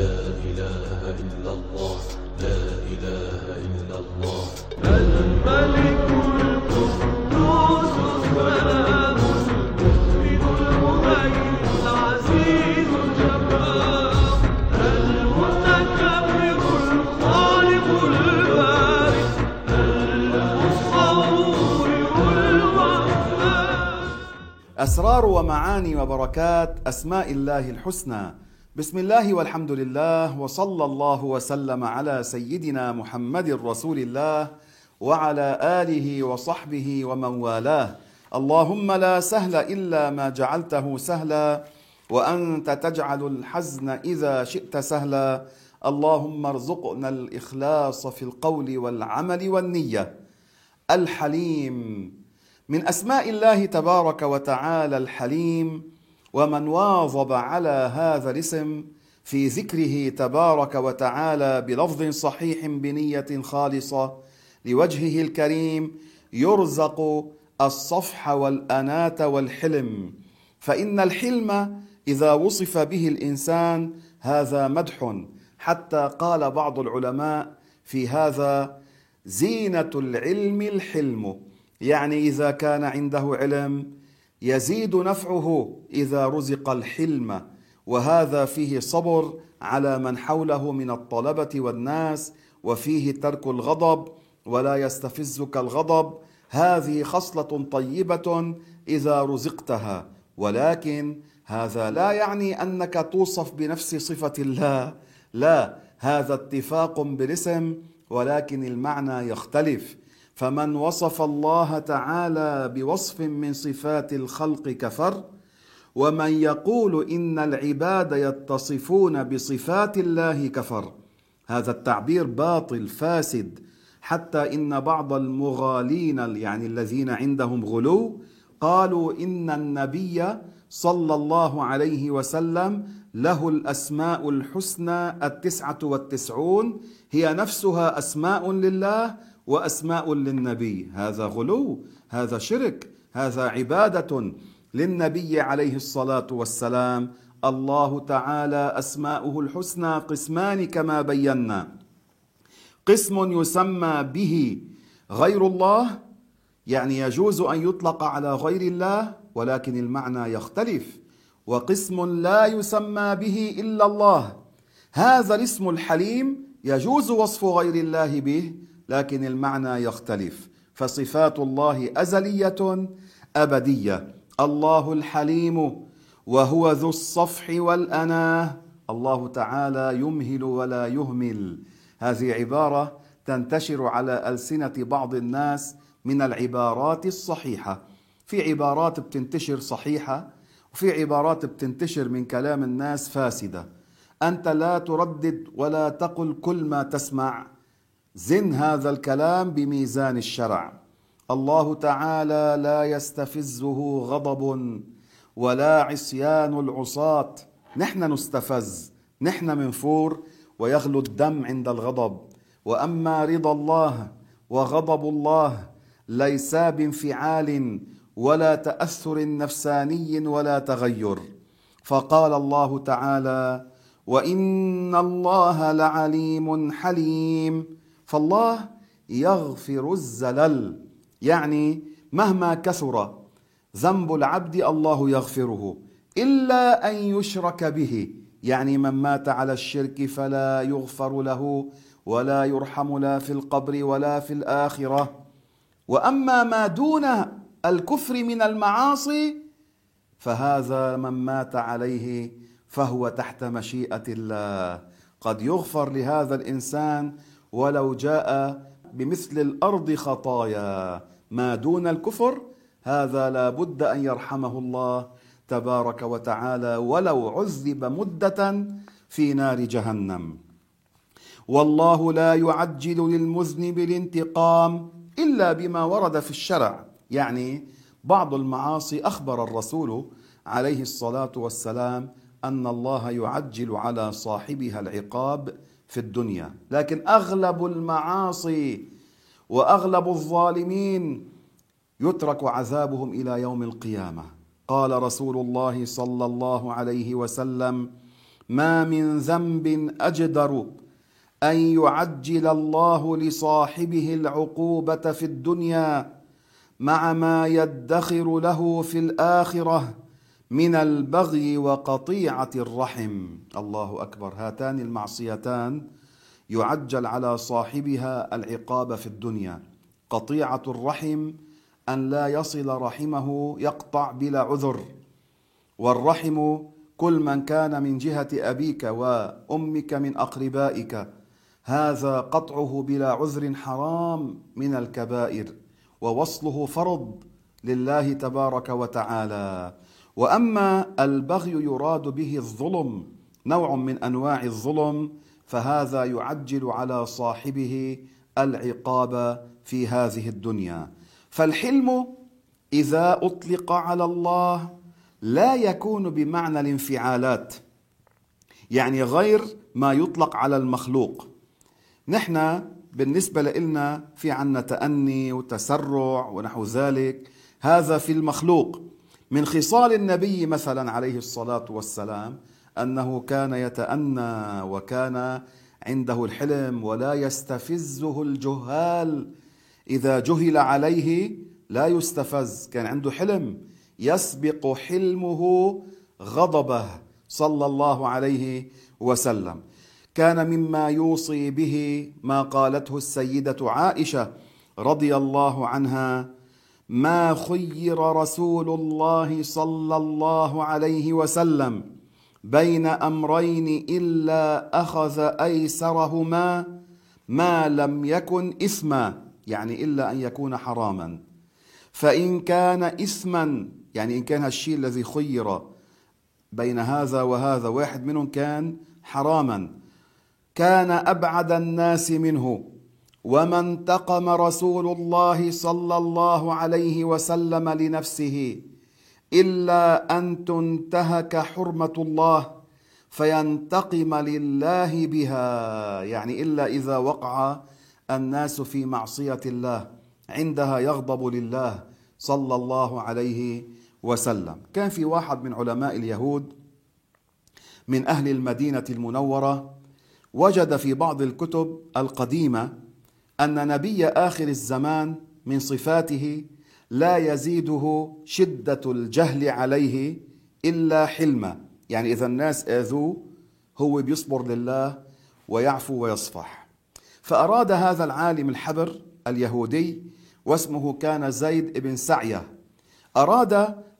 لا إله إلا الله لا إله إلا الله. الملك القدوس السلام المؤمن المهيمن العزيز الجبار المتكبر الخالق البارئ المصور والوهاب أسرار ومعاني وبركات أسماء الله الحسنى. بسم الله والحمد لله وصلى الله وسلم على سيدنا محمد رسول الله وعلى آله وصحبه ومن والاه. اللهم لا سهل إلا ما جعلته سهلا وأنت تجعل الحزن إذا شئت سهلا. اللهم ارزقنا الإخلاص في القول والعمل والنية. الحليم. من أسماء الله تبارك وتعالى الحليم. ومن واظب على هذا الاسم في ذكره تبارك وتعالى بلفظ صحيح بنية خالصة لوجهه الكريم يرزق الصفح والأناة والحلم. فإن الحلم إذا وصف به الإنسان هذا مدح. حتى قال بعض العلماء في هذا زينة العلم الحلم. يعني إذا كان عنده علم يزيد نفعه إذا رزق الحلم وهذا فيه صبر على من حوله من الطلبة والناس وفيه ترك الغضب ولا يستفزك الغضب. هذه خصلة طيبة إذا رزقتها ولكن هذا لا يعني أنك توصف بنفس صفة الله. لا هذا اتفاق بالاسم ولكن المعنى يختلف. فمن وصف الله تعالى بوصف من صفات الخلق كفر ومن يقول إن العباد يتصفون بصفات الله كفر. هذا التعبير باطل فاسد حتى إن بعض المغالين يعني الذين عندهم غلو قالوا إن النبي صلى الله عليه وسلم له الأسماء الحسنى التسعة والتسعون هي نفسها أسماء لله وأسماء للنبي. هذا غلو هذا شرك هذا عبادة للنبي عليه الصلاة والسلام. الله تعالى أسماؤه الحسنى قسمان كما بينا. قسم يسمى به غير الله يعني يجوز أن يطلق على غير الله ولكن المعنى يختلف. وقسم لا يسمى به إلا الله. هذا الاسم الحليم يجوز وصف غير الله به لكن المعنى يختلف. فصفات الله أزلية أبدية. الله الحليم وهو ذو الصفح والأناة. الله تعالى يمهل ولا يهمل. هذه عبارة تنتشر على ألسنة بعض الناس من العبارات الصحيحة. في عبارات بتنتشر صحيحة وفي عبارات بتنتشر من كلام الناس فاسدة. أنت لا تردد ولا تقل كل ما تسمع. زن هذا الكلام بميزان الشرع. الله تعالى لا يستفزه غضب ولا عصيان العصاة. نحن نستفز نحن منفور ويغلو الدم عند الغضب. وأما رضا الله وغضب الله ليسا بانفعال ولا تأثر نفساني ولا تغير. فقال الله تعالى وإن الله لعليم حليم. فالله يغفر الزلل. يعني مهما كثر ذنب العبد الله يغفره إلا أن يشرك به. يعني من مات على الشرك فلا يغفر له ولا يرحم لا في القبر ولا في الآخرة. وأما ما دون الكفر من المعاصي فهذا من مات عليه فهو تحت مشيئة الله. قد يغفر لهذا الإنسان ولو جاء بمثل الأرض خطايا ما دون الكفر هذا لا بد أن يرحمه الله تبارك وتعالى ولو عذب مدة في نار جهنم. والله لا يعجل للمذنب الانتقام إلا بما ورد في الشرع. يعني بعض المعاصي أخبر الرسول عليه الصلاة والسلام أن الله يعجل على صاحبها العقاب في الدنيا لكن أغلب المعاصي وأغلب الظالمين يترك عذابهم إلى يوم القيامة. قال رسول الله صلى الله عليه وسلم ما من ذنب أجدر أن يعجل الله لصاحبه العقوبة في الدنيا مع ما يدخر له في الآخرة من البغي وقطيعة الرحم. الله أكبر. هاتان المعصيتان يعجل على صاحبها العقاب في الدنيا. قطيعة الرحم أن لا يصل رحمه يقطع بلا عذر. والرحم كل من كان من جهة أبيك وأمك من أقربائك. هذا قطعه بلا عذر حرام من الكبائر. ووصله فرض لله تبارك وتعالى. وأما البغي يراد به الظلم نوع من أنواع الظلم فهذا يعجل على صاحبه العقاب في هذه الدنيا. فالحلم إذا أطلق على الله لا يكون بمعنى الانفعالات يعني غير ما يطلق على المخلوق. نحن بالنسبة لنا في عنا تأني وتسرع ونحو ذلك هذا في المخلوق. من خصال النبي مثلا عليه الصلاة والسلام أنه كان يتأنى وكان عنده الحلم ولا يستفزه الجهال. إذا جهل عليه لا يستفز كان عنده حلم يسبق حلمه غضبه صلى الله عليه وسلم. كان مما يوصي به ما قالته السيدة عائشة رضي الله عنها ما خير رسول الله صلى الله عليه وسلم بين أمرين إلا أخذ أيسرهما ما لم يكن إثما يعني إلا أن يكون حراما. فإن كان إثما يعني إن كان الشيء الذي خير بين هذا وهذا واحد منهم كان حراما. كان أبعد الناس منه. وما انتقم رسول الله صلى الله عليه وسلم لنفسه الا ان تنتهك حرمه الله فينتقم لله بها يعني الا اذا وقع الناس في معصيه الله عندها يغضب لله صلى الله عليه وسلم. كان في واحد من علماء اليهود من أهل المدينة المنورة وجد في بعض الكتب القديمة أن نبي آخر الزمان من صفاته لا يزيده شدة الجهل عليه إلا حلما. يعني إذا الناس آذوه هو بيصبر لله ويعفو ويصفح. فأراد هذا العالم الحبر اليهودي واسمه كان زيد بن سعية. أراد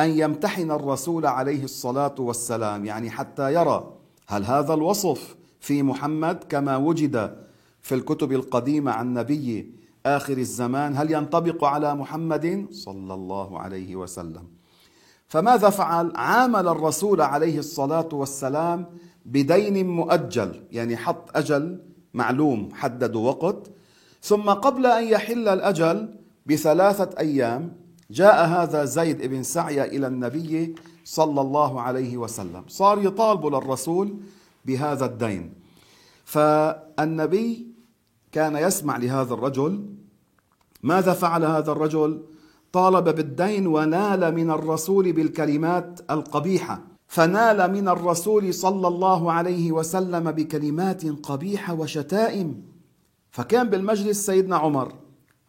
أن يمتحن الرسول عليه الصلاة والسلام يعني حتى يرى هل هذا الوصف في محمد كما وجد في الكتب القديمة عن نبي آخر الزمان هل ينطبق على محمد صلى الله عليه وسلم؟ فماذا فعل؟ عامل الرسول عليه الصلاة والسلام بدين مؤجل يعني حط أجل معلوم حددوا وقت. ثم قبل أن يحل الأجل بثلاثة أيام جاء هذا زيد بن سعيه إلى النبي صلى الله عليه وسلم. صار يطالب للرسول بهذا الدين. فالنبي كان يسمع لهذا الرجل. ماذا فعل هذا الرجل؟ طالب بالدين ونال من الرسول بالكلمات القبيحة. فنال من الرسول صلى الله عليه وسلم بكلمات قبيحة وشتائم. فكان بالمجلس سيدنا عمر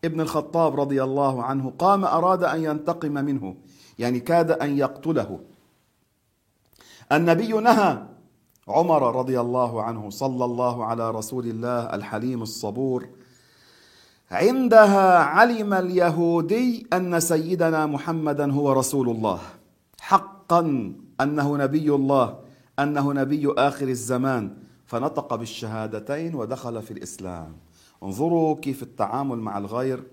ابن الخطاب رضي الله عنه قام أراد أن ينتقم منه يعني كاد أن يقتله. النبي نهى عمر رضي الله عنه صلى الله على رسول الله الحليم الصبور عندها علم اليهودي أن سيدنا محمدا هو رسول الله. حقا أنه نبي الله أنه نبي آخر الزمان. فنطق بالشهادتين ودخل في الإسلام. انظروا كيف التعامل مع الغير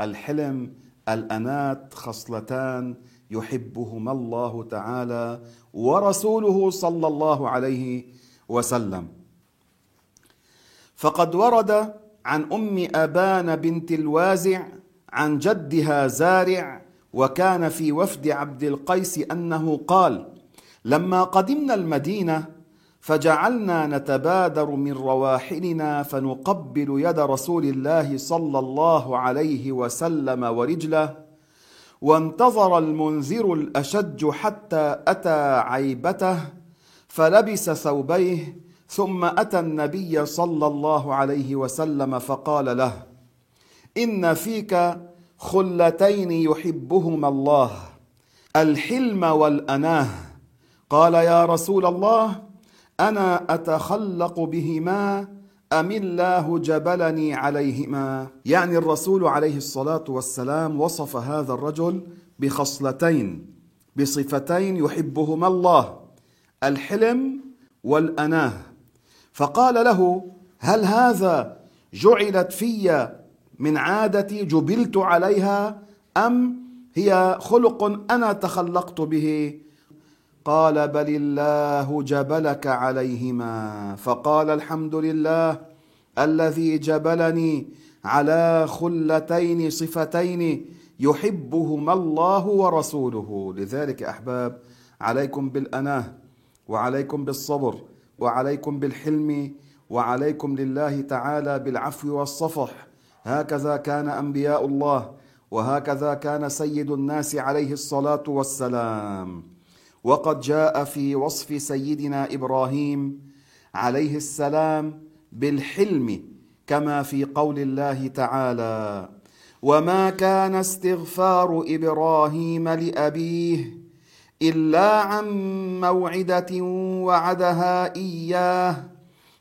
الحلم الأنات خصلتان. يحبهما الله تعالى ورسوله صلى الله عليه وسلم. فقد ورد عن أم أبان بنت الوازع عن جدها زارع وكان في وفد عبد القيس أنه قال لما قدمنا المدينة فجعلنا نتبادر من رواحلنا فنقبل يد رسول الله صلى الله عليه وسلم ورجله وانتظر المنذر الأشج حتى أتى عيبته فلبس ثوبيه ثم أتى النبي صلى الله عليه وسلم فقال له إن فيك خلتين يحبهما الله الحلم والأناه. قال يا رسول الله أنا أتخلق بهما ام الله جبلني عليهما؟ يعني الرسول عليه الصلاة والسلام وصف هذا الرجل بخصلتين بصفتين يحبهما الله الحلم والأناه. فقال له هل هذا جعلت في من عادتي جبلت عليها أم هي خلق أنا تخلقت به؟ قال بل الله جبلك عليهما فقال الحمد لله الذي جبلني على خلتين صفتين يحبهما الله ورسوله. لذلك أحباب عليكم بالأناه وعليكم بالصبر وعليكم بالحلم وعليكم لله تعالى بالعفو والصفح. هكذا كان أنبياء الله وهكذا كان سيد الناس عليه الصلاة والسلام. وقد جاء في وصف سيدنا إبراهيم عليه السلام بالحلم كما في قول الله تعالى وما كان استغفار إبراهيم لأبيه إلا عن موعدة وعدها إياه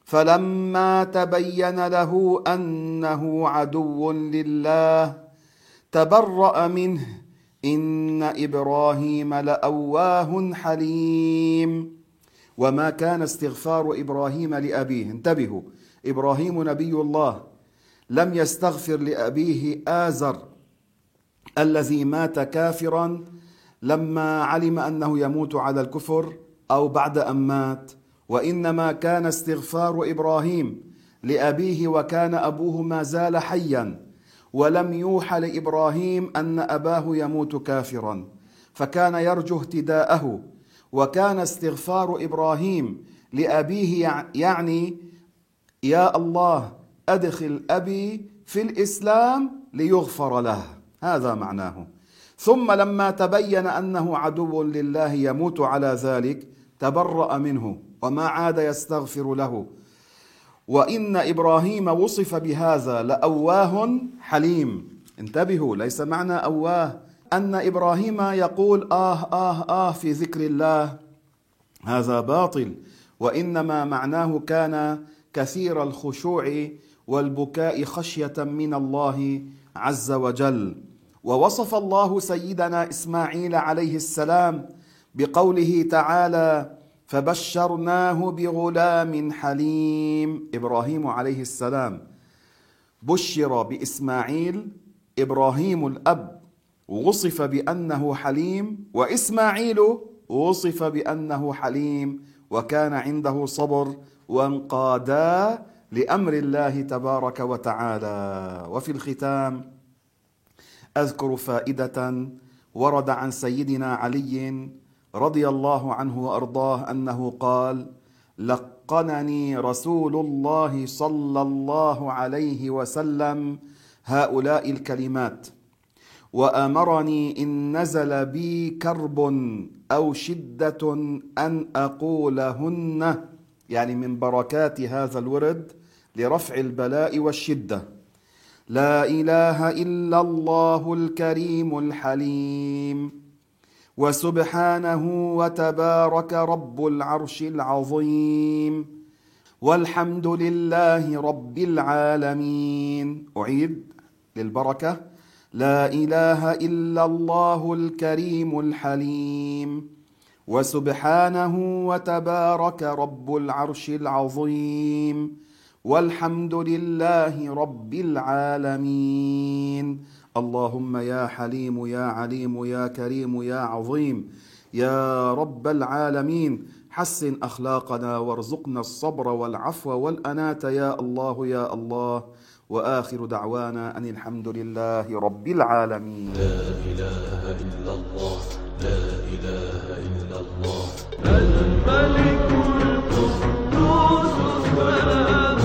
فلما تبين له أنه عدو لله تبرأ منه ان إبراهيم لاواه حليم. وما كان استغفار إبراهيم لابيه. انتبهوا إبراهيم نبي الله. لم يستغفر لأبيه آزر الذي مات كافرا لما علم أنه يموت على الكفر أو بعد أن مات. وإنما كان استغفار إبراهيم لأبيه وكان أبوه ما زال حيا. ولم يوحى لإبراهيم أن أباه يموت كافرا فكان يرجو اهتداءه وكان استغفار إبراهيم لأبيه يعني يا الله أدخل أبي في الإسلام ليغفر له. هذا معناه. ثم لما تبين أنه عدو لله يموت على ذلك تبرأ منه وما عاد يستغفر له. وإن إبراهيم وصف بهذا لأواه حليم. انتبهوا ليس معنى أواه. أن إبراهيم يقول آه آه آه في ذكر الله. هذا باطل. وإنما معناه كان كثير الخشوع والبكاء خشية من الله عز وجل. ووصف الله سيدنا إسماعيل عليه السلام بقوله تعالى فبشرناه بغلام حليم. إبراهيم عليه السلام بشر بإسماعيل. إبراهيم الأب وصف بأنه حليم وإسماعيل وصف بأنه حليم وكان عنده صبر وانقادا لأمر الله تبارك وتعالى. وفي الختام أذكر فائدة ورد عن سيدنا علي رضي الله عنه وأرضاه أنه قال لقنني رسول الله صلى الله عليه وسلم هؤلاء الكلمات وأمرني إن نزل بي كرب أو شدة أن أقولهن يعني من بركات هذا الورد لرفع البلاء والشدة. لا إله إلا الله الكريم الحليم وسبحانه وتبارك رب العرش العظيم. والحمد لله رب العالمين. أعيد للبركة. لا إله إلا الله الكريم الحليم. وسبحانه وتبارك رب العرش العظيم. والحمد لله رب العالمين. اللهم يا حليم يا عليم يا كريم يا عظيم يا رب العالمين حسن أخلاقنا وارزقنا الصبر والعفو والاناه يا الله يا الله. وآخر دعوانا أن الحمد لله رب العالمين. لا إله إلا الله لا إله إلا الله. الملك القدوس السلام.